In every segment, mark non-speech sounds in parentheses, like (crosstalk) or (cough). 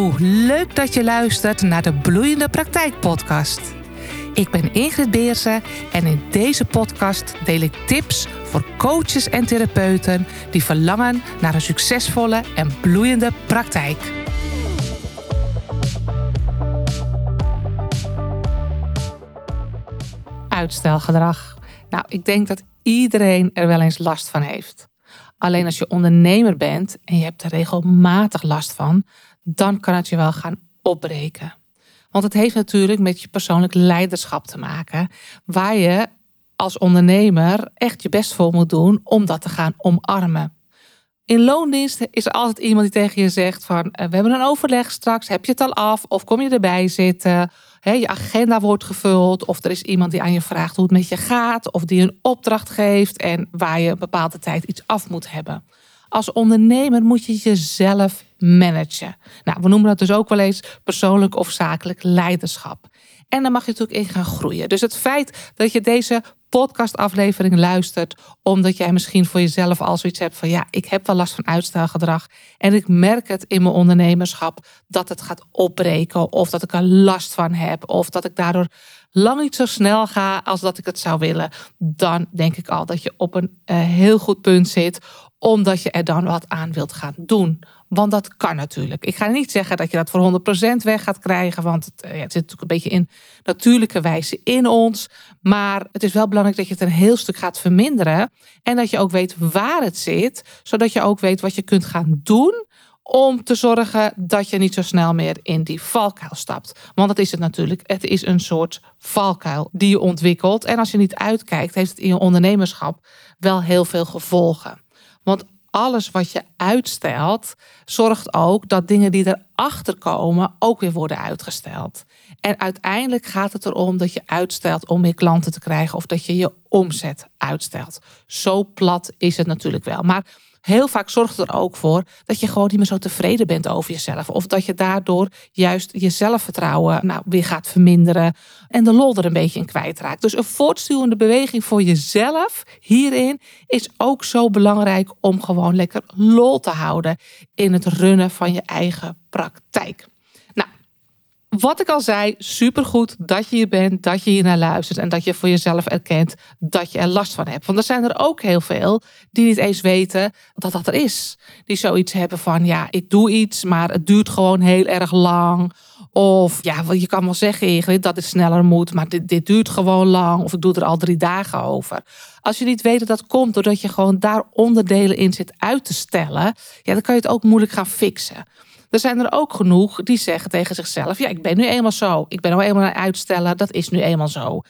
Leuk dat je luistert naar de Bloeiende Praktijk Podcast. Ik ben Ingrid Beersen en in deze podcast deel ik tips voor coaches en therapeuten die verlangen naar een succesvolle en bloeiende praktijk. Uitstelgedrag. Nou, ik denk dat iedereen er wel eens last van heeft. Alleen als je ondernemer bent en je hebt er regelmatig last van, dan kan het je wel gaan opbreken. Want het heeft natuurlijk met je persoonlijk leiderschap te maken, waar je als ondernemer echt je best voor moet doen om dat te gaan omarmen. In loondienst is er altijd iemand die tegen je zegt van eh, we hebben een overleg straks, heb je het al af of kom je erbij zitten? je agenda wordt gevuld of er is iemand die aan je vraagt hoe het met je gaat of die een opdracht geeft en waar je een bepaalde tijd iets af moet hebben. Als ondernemer moet je jezelf managen. Nou, we noemen dat dus ook wel eens persoonlijk of zakelijk leiderschap. En dan mag je natuurlijk in gaan groeien. Dus het feit dat je deze podcastaflevering luistert, omdat jij misschien voor jezelf al zoiets hebt van ja, ik heb wel last van uitstelgedrag en ik merk het in mijn ondernemerschap dat het gaat opbreken of dat ik er last van heb of dat ik daardoor lang niet zo snel ga als dat ik het zou willen, dan denk ik al dat je op een uh, heel goed punt zit omdat je er dan wat aan wilt gaan doen. Want dat kan natuurlijk. Ik ga niet zeggen dat je dat voor 100% weg gaat krijgen, want het, eh, ja, het zit natuurlijk een beetje in natuurlijke wijze in ons. Maar het is wel belangrijk dat je het een heel stuk gaat verminderen. En dat je ook weet waar het zit, zodat je ook weet wat je kunt gaan doen om te zorgen dat je niet zo snel meer in die valkuil stapt. Want dat is het natuurlijk. Het is een soort valkuil die je ontwikkelt. En als je niet uitkijkt, heeft het in je ondernemerschap wel heel veel gevolgen. Want alles wat je uitstelt, zorgt ook dat dingen die erachter komen ook weer worden uitgesteld. En uiteindelijk gaat het erom dat je uitstelt om meer klanten te krijgen of dat je je omzet uitstelt. Zo plat is het natuurlijk wel. Maar heel vaak zorgt het er ook voor dat je gewoon niet meer zo tevreden bent over jezelf. Of dat je daardoor juist je zelfvertrouwen nou, weer gaat verminderen en de lol er een beetje in kwijtraakt. Dus een voortstuwende beweging voor jezelf hierin is ook zo belangrijk om gewoon lekker lol te houden in het runnen van je eigen praktijk wat ik al zei, supergoed dat je hier bent, dat je hier naar luistert en dat je voor jezelf erkent dat je er last van hebt. Want er zijn er ook heel veel die niet eens weten dat dat er is. Die zoiets hebben van, ja, ik doe iets, maar het duurt gewoon heel erg lang. Of ja, je kan wel zeggen dat het sneller moet, maar dit, dit duurt gewoon lang. Of ik doe er al drie dagen over. Als je niet weet dat dat komt doordat je gewoon daar onderdelen in zit uit te stellen, ja, dan kan je het ook moeilijk gaan fixen. Er zijn er ook genoeg die zeggen tegen zichzelf: ja, ik ben nu eenmaal zo. Ik ben nou eenmaal aan het uitstellen. Dat is nu eenmaal zo.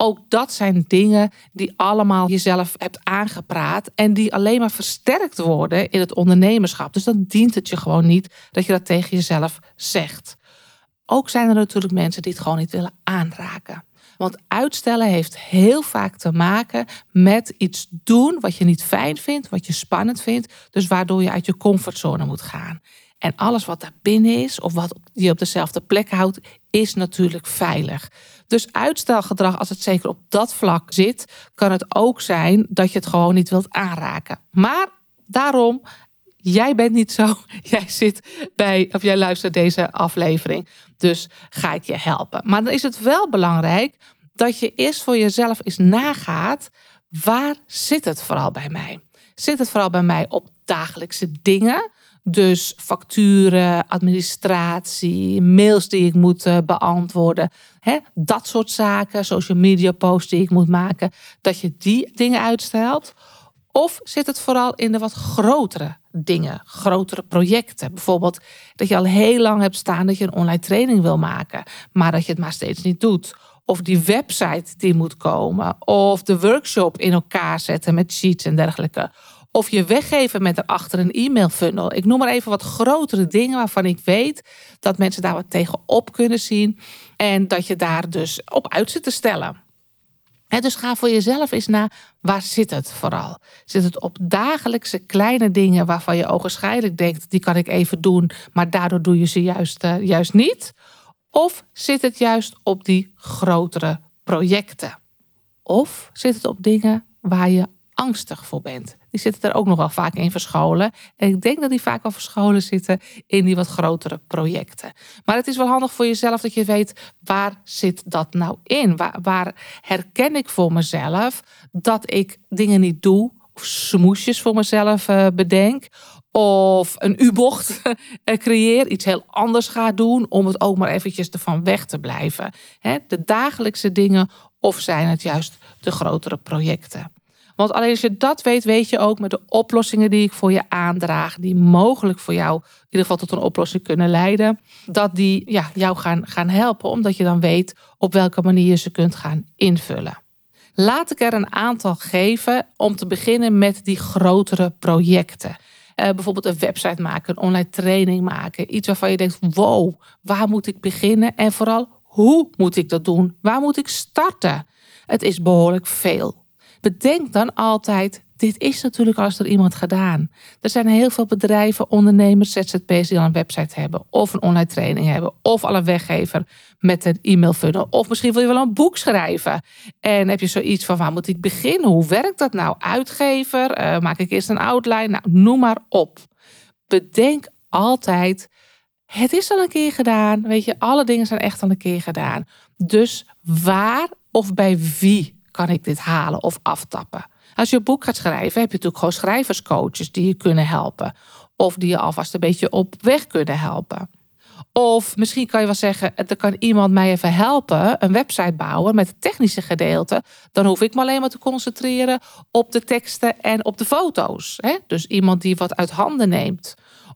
Ook dat zijn dingen die allemaal jezelf hebt aangepraat en die alleen maar versterkt worden in het ondernemerschap. Dus dan dient het je gewoon niet dat je dat tegen jezelf zegt. Ook zijn er natuurlijk mensen die het gewoon niet willen aanraken. Want uitstellen heeft heel vaak te maken met iets doen wat je niet fijn vindt, wat je spannend vindt, dus waardoor je uit je comfortzone moet gaan. En alles wat daar binnen is, of wat je op dezelfde plek houdt, is natuurlijk veilig. Dus uitstelgedrag, als het zeker op dat vlak zit, kan het ook zijn dat je het gewoon niet wilt aanraken. Maar daarom, jij bent niet zo. (laughs) Jij zit bij, of jij luistert deze aflevering. Dus ga ik je helpen. Maar dan is het wel belangrijk dat je eerst voor jezelf eens nagaat. Waar zit het vooral bij mij? Zit het vooral bij mij op dagelijkse dingen? Dus facturen, administratie, mails die ik moet eh, beantwoorden. Hè, dat soort zaken, social media posts die ik moet maken. Dat je die dingen uitstelt. Of zit het vooral in de wat grotere dingen, grotere projecten? Bijvoorbeeld dat je al heel lang hebt staan dat je een online training wil maken, maar dat je het maar steeds niet doet. Of die website die moet komen. Of de workshop in elkaar zetten met sheets en dergelijke. Of je weggeven met erachter een e-mail funnel. Ik noem maar even wat grotere dingen waarvan ik weet dat mensen daar wat tegen op kunnen zien. En dat je daar dus op uit zit te stellen. dus ga voor jezelf eens na, waar zit het vooral? Zit het op dagelijkse kleine dingen waarvan je ogenschijnlijk denkt, die kan ik even doen, maar daardoor doe je ze juist, uh, juist niet? Of zit het juist op die grotere projecten? Of zit het op dingen waar je angstig voor bent. Die zitten er ook nog wel vaak in verscholen. En ik denk dat die vaak wel verscholen zitten in die wat grotere projecten. Maar het is wel handig voor jezelf dat je weet waar zit dat nou in? Waar, herken ik voor mezelf dat ik dingen niet doe of smoesjes voor mezelf uh, bedenk of een U-bocht (laughs) creëer, iets heel anders ga doen om het ook maar eventjes ervan weg te blijven. De dagelijkse dingen of zijn het juist de grotere projecten. Want alleen als je dat weet, weet je ook met de oplossingen die ik voor je aandraag, die mogelijk voor jou in ieder geval tot een oplossing kunnen leiden, dat die ja, jou gaan, gaan helpen, omdat je dan weet op welke manier je ze kunt gaan invullen. Laat ik er een aantal geven om te beginnen met die grotere projecten. Uh, bijvoorbeeld een website maken, een online training maken. Iets waarvan je denkt, wow, waar moet ik beginnen? En vooral, hoe moet ik dat doen? Waar moet ik starten? Het is behoorlijk veel. Bedenk dan altijd, dit is natuurlijk als er iemand gedaan. Er zijn heel veel bedrijven, ondernemers, ZZP's die al een website hebben. Of een online training hebben. Of al een weggever met een e-mail funnel. Of misschien wil je wel een boek schrijven. En heb je zoiets van, waar moet ik beginnen? Hoe werkt dat nou? Uitgever? Eh, maak ik eerst een outline? Nou, noem maar op. Bedenk altijd, het is al een keer gedaan. Weet je, alle dingen zijn echt al een keer gedaan. Dus waar of bij wie kan ik dit halen of aftappen? Als je een boek gaat schrijven, heb je natuurlijk gewoon schrijverscoaches die je kunnen helpen. Of die je alvast een beetje op weg kunnen helpen. Of misschien kan je wel zeggen, er kan iemand mij even helpen, een website bouwen met het technische gedeelte. Dan hoef ik me alleen maar te concentreren op de teksten en op de foto's. Dus iemand die wat uit handen neemt.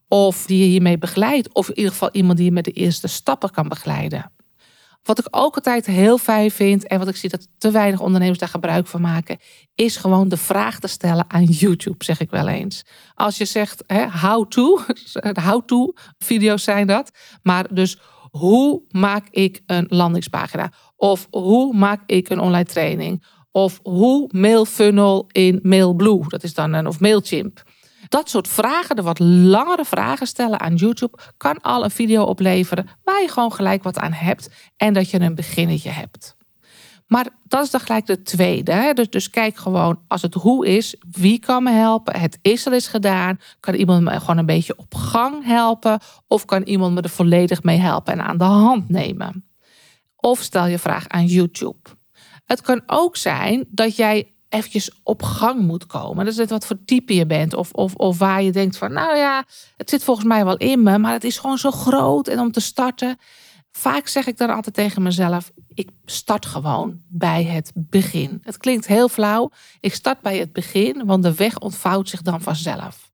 Of die je hiermee begeleidt. Of in ieder geval iemand die je met de eerste stappen kan begeleiden. Wat ik ook altijd heel fijn vind en wat ik zie dat te weinig ondernemers daar gebruik van maken, is gewoon de vraag te stellen aan YouTube, zeg ik wel eens. Als je zegt how to, (laughs) how to video's zijn dat, maar dus hoe maak ik een landingspagina? Of hoe maak ik een online training? Of hoe mail funnel in Mailblue, dat is dan een of Mailchimp. Dat soort vragen, de wat langere vragen stellen aan YouTube, kan al een video opleveren waar je gewoon gelijk wat aan hebt en dat je een beginnetje hebt. Maar dat is dan gelijk de tweede. Dus, dus kijk gewoon, als het hoe is, wie kan me helpen? Het is al eens gedaan. Kan iemand me gewoon een beetje op gang helpen? Of kan iemand me er volledig mee helpen en aan de hand nemen? Of stel je vraag aan YouTube. Het kan ook zijn dat jij eventjes op gang moet komen. Dat is het wat voor type je bent. Of, of, of waar je denkt van, nou ja, het zit volgens mij wel in me, maar het is gewoon zo groot. En om te starten, vaak zeg ik dan altijd tegen mezelf, ik start gewoon bij het begin. Het klinkt heel flauw. Ik start bij het begin, want de weg ontvouwt zich dan vanzelf.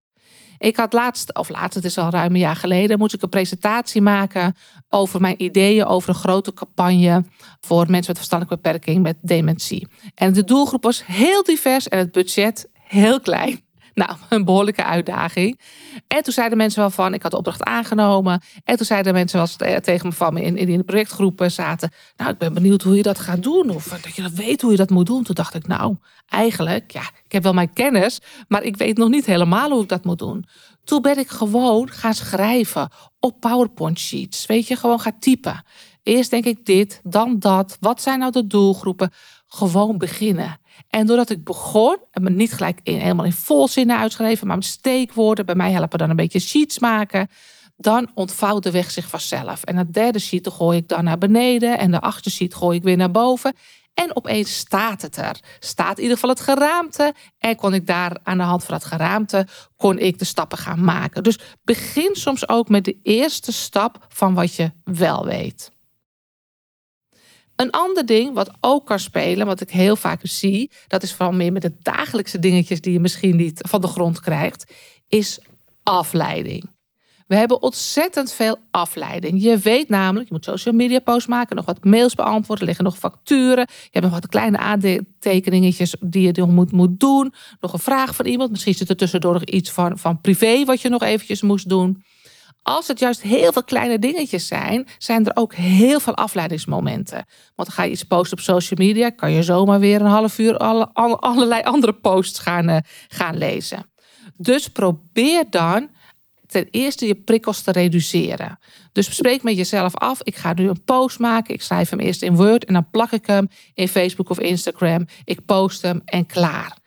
Ik had laatst, of laatst, het is al ruim een jaar geleden, moest ik een presentatie maken over mijn ideeën over een grote campagne voor mensen met verstandelijke beperking met dementie. En de doelgroep was heel divers en het budget heel klein. Nou, (laughs) een behoorlijke uitdaging. En toen zeiden mensen wel van, ik had de opdracht aangenomen. En toen zeiden mensen wel tegen me van in, in de projectgroepen zaten. Nou, ik ben benieuwd hoe je dat gaat doen. Of dat je dat weet hoe je dat moet doen. Toen dacht ik, nou, eigenlijk, ja, ik heb wel mijn kennis. Maar ik weet nog niet helemaal hoe ik dat moet doen. Toen ben ik gewoon gaan schrijven op PowerPoint sheets. Weet je, gewoon gaan typen. Eerst denk ik dit, dan dat. Wat zijn nou de doelgroepen? Gewoon beginnen. En doordat ik begon, en me niet gelijk in, helemaal in volzinnen uitschreven, maar met steekwoorden, bij mij helpen dan een beetje sheets maken, dan ontvouwt de weg zich vanzelf. En het derde sheet gooi ik dan naar beneden en de achtste sheet gooi ik weer naar boven. En opeens staat het er. Staat in ieder geval het geraamte. En kon ik daar aan de hand van het geraamte kon ik de stappen gaan maken. Dus begin soms ook met de eerste stap van wat je wel weet. Een ander ding wat ook kan spelen, wat ik heel vaak zie, dat is vooral meer met de dagelijkse dingetjes die je misschien niet van de grond krijgt, is afleiding. We hebben ontzettend veel afleiding. Je weet namelijk, je moet social media posts maken, nog wat mails beantwoorden, liggen nog facturen, je hebt nog wat kleine aantekeningetjes die je nog moet, moet doen, nog een vraag van iemand, misschien zit er tussendoor nog iets van, van privé wat je nog eventjes moest doen. Als het juist heel veel kleine dingetjes zijn, zijn er ook heel veel afleidingsmomenten. Want ga je iets posten op social media, kan je zomaar weer een half uur alle, allerlei andere posts gaan, uh, gaan lezen. Dus probeer dan ten eerste je prikkels te reduceren. Dus spreek met jezelf af. Ik ga nu een post maken. Ik schrijf hem eerst in Word en dan plak ik hem in Facebook of Instagram. Ik post hem en klaar.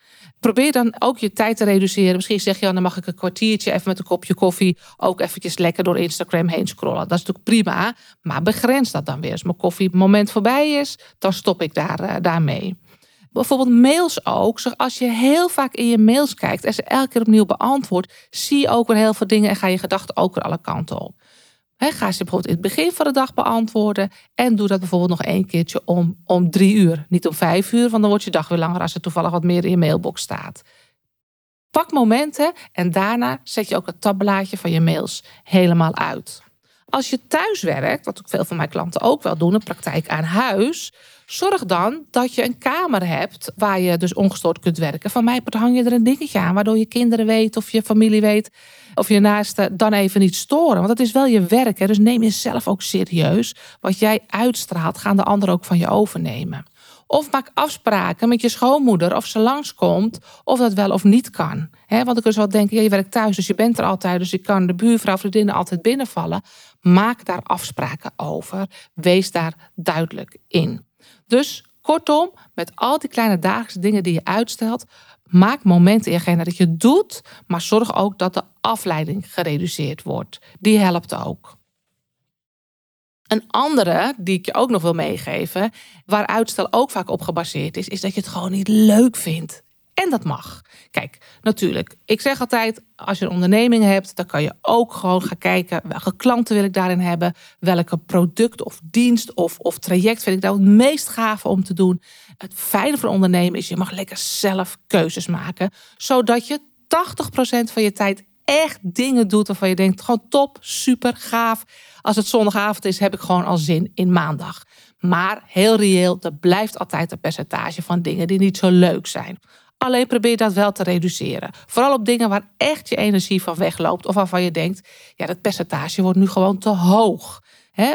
Probeer dan ook je tijd te reduceren. Misschien zeg je dan mag ik een kwartiertje even met een kopje koffie ook eventjes lekker door Instagram heen scrollen. Dat is natuurlijk prima, maar begrens dat dan weer. Als mijn koffie moment voorbij is, dan stop ik daar, uh, daarmee. Bijvoorbeeld mails ook. Als je heel vaak in je mails kijkt en ze elke keer opnieuw beantwoordt, zie je ook weer heel veel dingen en ga je gedachten ook weer alle kanten op. ga ze bijvoorbeeld in het begin van de dag beantwoorden en doe dat bijvoorbeeld nog één keertje om, om drie uur. Niet om vijf uur, want dan wordt je dag weer langer als er toevallig wat meer in je mailbox staat. Pak momenten en daarna zet je ook het tabblaadje van je mails helemaal uit. Als je thuis werkt, wat ook veel van mijn klanten ook wel doen, een praktijk aan huis, zorg dan dat je een kamer hebt waar je dus ongestoord kunt werken. Van mij hang je er een dingetje aan, waardoor je kinderen weet of je familie weet of je naasten dan even niet storen. Want het is wel je werk, hè? dus neem jezelf ook serieus. Wat jij uitstraalt, gaan de anderen ook van je overnemen. Of maak afspraken met je schoonmoeder of ze langskomt of dat wel of niet kan. He, want ik kun wel denken, ja, je werkt thuis, dus je bent er altijd, dus je kan de buurvrouw, vriendinnen altijd binnenvallen. Maak daar afspraken over. Wees daar duidelijk in. Dus kortom, met al die kleine dagelijkse dingen die je uitstelt, maak momenten in je agenda dat je doet, maar zorg ook dat de afleiding gereduceerd wordt. Die helpt ook. Een andere die ik je ook nog wil meegeven, waar uitstel ook vaak op gebaseerd is, is dat je het gewoon niet leuk vindt. En dat mag. Kijk, natuurlijk, ik zeg altijd, als je een onderneming hebt, dan kan je ook gewoon gaan kijken welke klanten wil ik daarin hebben, welke product of dienst of, of traject vind ik daar het meest gaaf om te doen. Het fijne van ondernemen is, je mag lekker zelf keuzes maken, zodat je 80% van je tijd echt dingen doet waarvan je denkt, gewoon top, super, gaaf. Als het zondagavond is, heb ik gewoon al zin in maandag. Maar heel reëel, er blijft altijd een percentage van dingen die niet zo leuk zijn. Alleen probeer dat wel te reduceren. Vooral op dingen waar echt je energie van wegloopt. Of waarvan je denkt, ja, dat percentage wordt nu gewoon te hoog.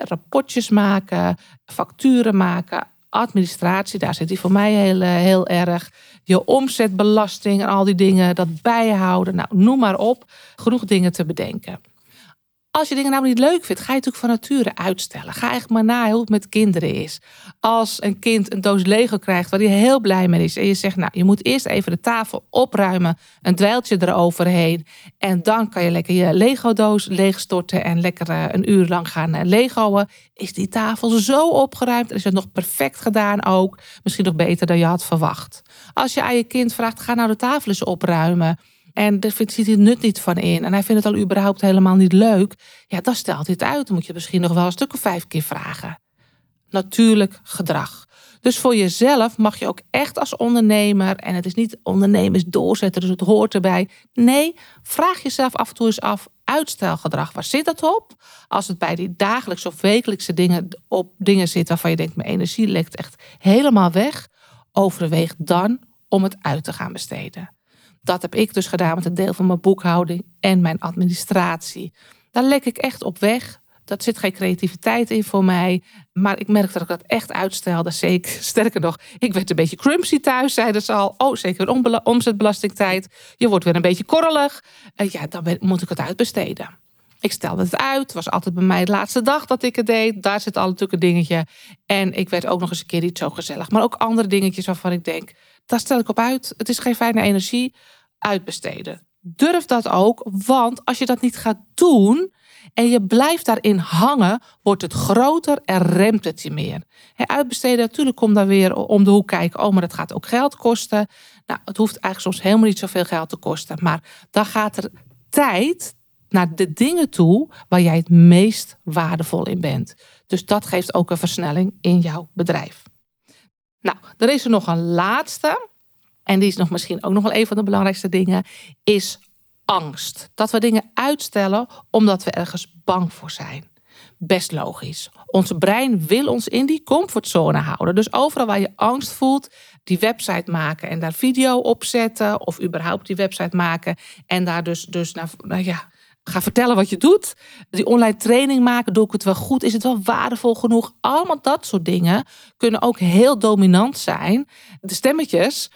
Rapportjes maken, facturen maken, administratie, daar zit die voor mij heel, eh, heel erg. Je omzetbelasting en al die dingen, dat bijhouden. Nou, noem maar op. Genoeg dingen te bedenken. Als je dingen nou niet leuk vindt, ga je natuurlijk van nature uitstellen. Ga echt maar na hoe het met kinderen is. Als een kind een doos Lego krijgt waar hij heel blij mee is. En je zegt, nou, je moet eerst even de tafel opruimen. Een dweiltje eroverheen. En dan kan je lekker je Lego-doos leegstorten. En lekker eh, een uur lang gaan eh, Legoen. Is die tafel zo opgeruimd? En is het nog perfect gedaan ook? Misschien nog beter dan je had verwacht. Als je aan je kind vraagt, ga nou de tafel eens opruimen en daar ziet hij het nut niet van in. En hij vindt het al überhaupt helemaal niet leuk. Ja, dan stelt hij het uit. Dan moet je misschien nog wel een stuk of vijf keer vragen. Natuurlijk gedrag. Dus voor jezelf mag je ook echt als ondernemer, en het is niet ondernemers doorzetten, dus het hoort erbij. Nee, vraag jezelf af en toe eens af, uitstelgedrag, waar zit dat op? Als het bij die dagelijkse of wekelijkse dingen op dingen zit waarvan je denkt, mijn energie lekt echt helemaal weg, overweeg dan om het uit te gaan besteden. Dat heb ik dus gedaan met een deel van mijn boekhouding en mijn administratie. Daar lek ik echt op weg. Dat zit geen creativiteit in voor mij. Maar ik merk dat ik dat echt uitstelde. Zeker, (laughs) sterker nog, ik werd een beetje crumpsy thuis, zeiden ze al. Oh, zeker omzetbelastingtijd. Je wordt weer een beetje korrelig. Uh, ja, dan moet ik het uitbesteden. Ik stelde het uit. Het was altijd bij mij de laatste dag dat ik het deed. Daar zit al natuurlijk een dingetje. En ik werd ook nog eens een keer niet zo gezellig. Maar ook andere dingetjes waarvan ik denk, daar stel ik op uit. Het is geen fijne energie uitbesteden. Durf dat ook, want als je dat niet gaat doen en je blijft daarin hangen, wordt het groter en remt het je meer. uitbesteden, natuurlijk komt daar weer om de hoek kijken. Oh, maar dat gaat ook geld kosten. Nou, het hoeft eigenlijk soms helemaal niet zoveel geld te kosten. Maar dan gaat er tijd naar de dingen toe waar jij het meest waardevol in bent. Dus dat geeft ook een versnelling in jouw bedrijf. Nou, er is er nog een laatste en die is nog misschien ook nog wel een van de belangrijkste dingen, is angst. Dat we dingen uitstellen omdat we ergens bang voor zijn. Best logisch. Ons brein wil ons in die comfortzone houden. Dus overal waar je angst voelt, die website maken en daar video op zetten. Of überhaupt die website maken en daar dus, dus naar, nou ja, ga vertellen wat je doet. Die online training maken, doe ik het wel goed? Is het wel waardevol genoeg? Allemaal dat soort dingen kunnen ook heel dominant zijn. De stemmetjes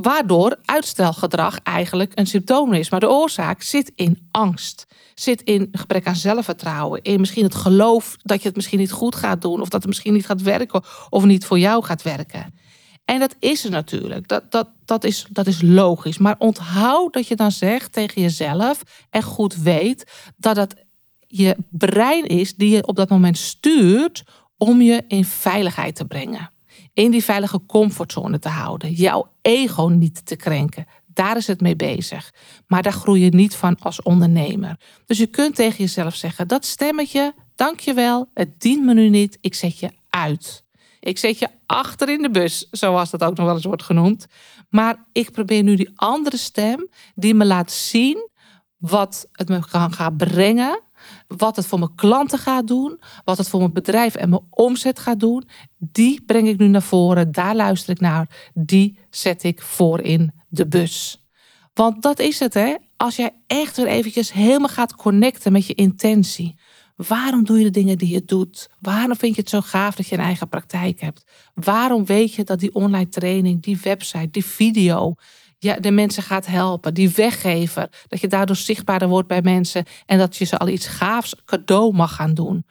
Waardoor uitstelgedrag eigenlijk een symptoom is. Maar de oorzaak zit in angst. Zit in gebrek aan zelfvertrouwen. In misschien het geloof dat je het misschien niet goed gaat doen. Of dat het misschien niet gaat werken. Of niet voor jou gaat werken. En dat is er natuurlijk. Dat, dat, dat, is, dat is logisch. Maar onthoud dat je dan zegt tegen jezelf en goed weet dat het je brein is die je op dat moment stuurt om je in veiligheid te brengen. In die veilige comfortzone te houden. Jouw ego niet te krenken. Daar is het mee bezig. Maar daar groei je niet van als ondernemer. Dus je kunt tegen jezelf zeggen: dat stemmetje, dankjewel, het dient me nu niet, ik zet je uit. Ik zet je achter in de bus, zoals dat ook nog wel eens wordt genoemd. Maar ik probeer nu die andere stem die me laat zien wat het me kan gaan brengen. Wat het voor mijn klanten gaat doen. Wat het voor mijn bedrijf en mijn omzet gaat doen. Die breng ik nu naar voren. Daar luister ik naar. Die zet ik voor in de bus. Want dat is het, hè? Als jij echt weer eventjes helemaal gaat connecten met je intentie. Waarom doe je de dingen die je doet? Waarom vind je het zo gaaf dat je een eigen praktijk hebt? Waarom weet je dat die online training, die website, die video, ja, de mensen gaat helpen, die weggever, dat je daardoor zichtbaarder wordt bij mensen en dat je ze al iets gaafs cadeau mag gaan doen?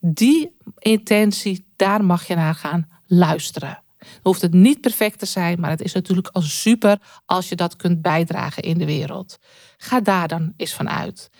Die intentie, daar mag je naar gaan luisteren. Hoeft het niet perfect te zijn, maar het is natuurlijk al super als je dat kunt bijdragen in de wereld. Ga daar dan eens van uit.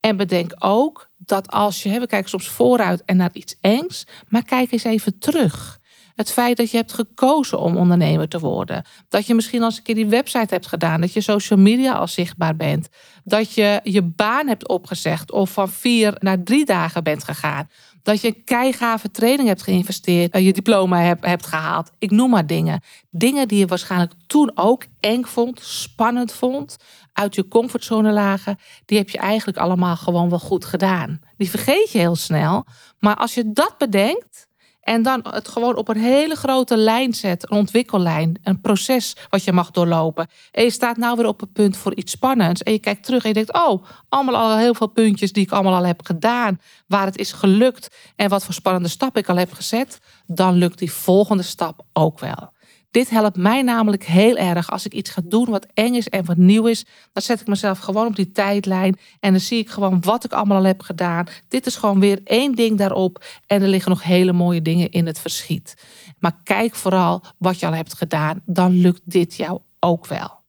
En bedenk ook dat als je, we kijken soms vooruit en naar iets engs, maar kijk eens even terug. Het feit dat je hebt gekozen om ondernemer te worden. Dat je misschien als een keer die website hebt gedaan. Dat je social media al zichtbaar bent. Dat je je baan hebt opgezegd of van vier naar drie dagen bent gegaan. Dat je een keigave training hebt geïnvesteerd. Je diploma hebt, hebt gehaald. Ik noem maar dingen. Dingen die je waarschijnlijk toen ook eng vond, spannend vond uit je comfortzone lagen, die heb je eigenlijk allemaal gewoon wel goed gedaan. Die vergeet je heel snel. Maar als je dat bedenkt en dan het gewoon op een hele grote lijn zet, een ontwikkellijn, een proces wat je mag doorlopen. En je staat nou weer op het punt voor iets spannends. En je kijkt terug en je denkt, oh, allemaal al heel veel puntjes die ik allemaal al heb gedaan. Waar het is gelukt en wat voor spannende stap ik al heb gezet. Dan lukt die volgende stap ook wel. Dit helpt mij namelijk heel erg. Als ik iets ga doen wat eng is en wat nieuw is, dan zet ik mezelf gewoon op die tijdlijn en dan zie ik gewoon wat ik allemaal al heb gedaan. Dit is gewoon weer één ding daarop en er liggen nog hele mooie dingen in het verschiet. Maar kijk vooral wat je al hebt gedaan, dan lukt dit jou ook wel.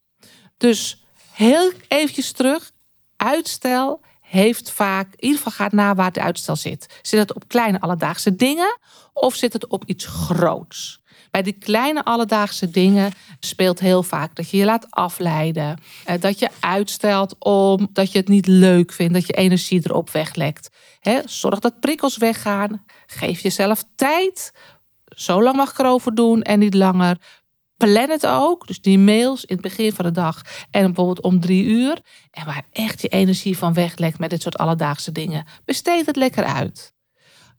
Dus heel eventjes terug. Uitstel heeft vaak, in ieder geval gaat na waar de uitstel zit. Zit het op kleine alledaagse dingen of zit het op iets groots? Bij die kleine alledaagse dingen speelt heel vaak dat je je laat afleiden. Eh, dat je uitstelt omdat je het niet leuk vindt. Dat je energie erop weglekt. Zorg dat prikkels weggaan. Geef jezelf tijd. Zo lang mag ik erover doen en niet langer. Plan het ook. Dus die mails in het begin van de dag en bijvoorbeeld om drie uur. En waar echt je energie van weglekt met dit soort alledaagse dingen. Besteed het lekker uit.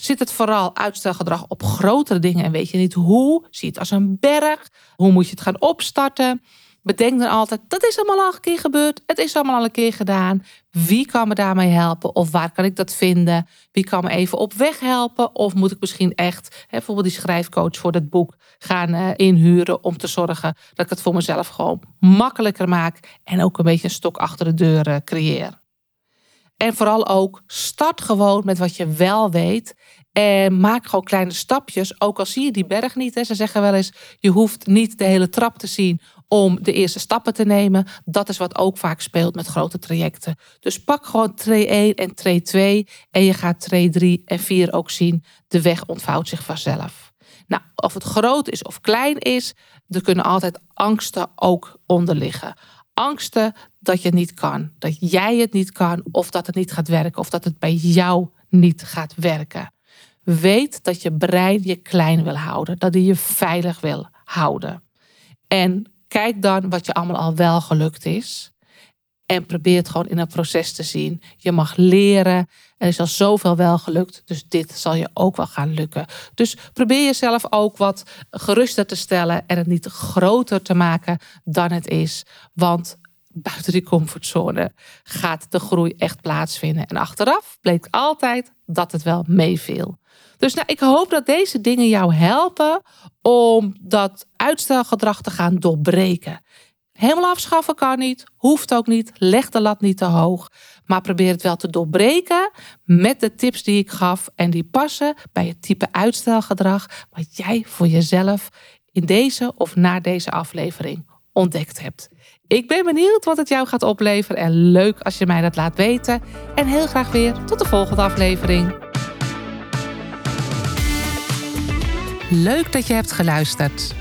Zit het vooral uitstelgedrag op grotere dingen en weet je niet hoe? Zie het als een berg? Hoe moet je het gaan opstarten? Bedenk dan altijd, dat is allemaal al een keer gebeurd. Het is allemaal al een keer gedaan. Wie kan me daarmee helpen? Of waar kan ik dat vinden? Wie kan me even op weg helpen? Of moet ik misschien echt bijvoorbeeld die schrijfcoach voor dat boek gaan uh, inhuren om te zorgen dat ik het voor mezelf gewoon makkelijker maak en ook een beetje een stok achter de deur uh, creëer. En vooral ook start gewoon met wat je wel weet. En maak gewoon kleine stapjes. Ook al zie je die berg niet. Ze zeggen wel eens: je hoeft niet de hele trap te zien om de eerste stappen te nemen. Dat is wat ook vaak speelt met grote trajecten. Dus pak gewoon tree 1 en tree 2. En je gaat tree 3 en 4 ook zien. De weg ontvouwt zich vanzelf. Nou, of het groot is of klein is, er kunnen altijd angsten ook onder liggen angsten dat je het niet kan. Dat jij het niet kan of dat het niet gaat werken of dat het bij jou niet gaat werken. Weet dat je brein je klein wil houden, dat hij je veilig wil houden. En kijk dan wat je allemaal al wel gelukt is. En probeer het gewoon in een proces te zien. Je mag leren. Er is al zoveel wel gelukt. Dus dit zal je ook wel gaan lukken. Dus probeer jezelf ook wat geruster te stellen. En het niet groter te maken dan het is. Want buiten die comfortzone gaat de groei echt plaatsvinden. En achteraf bleek altijd dat het wel meeviel. Dus nou, ik hoop dat deze dingen jou helpen om dat uitstelgedrag te gaan doorbreken. Helemaal afschaffen kan niet, hoeft ook niet, leg de lat niet te hoog. Maar probeer het wel te doorbreken met de tips die ik gaf. En die passen bij het type uitstelgedrag wat jij voor jezelf in deze of na deze aflevering ontdekt hebt. Ik ben benieuwd wat het jou gaat opleveren en leuk als je mij dat laat weten. En heel graag weer tot de volgende aflevering. Leuk dat je hebt geluisterd.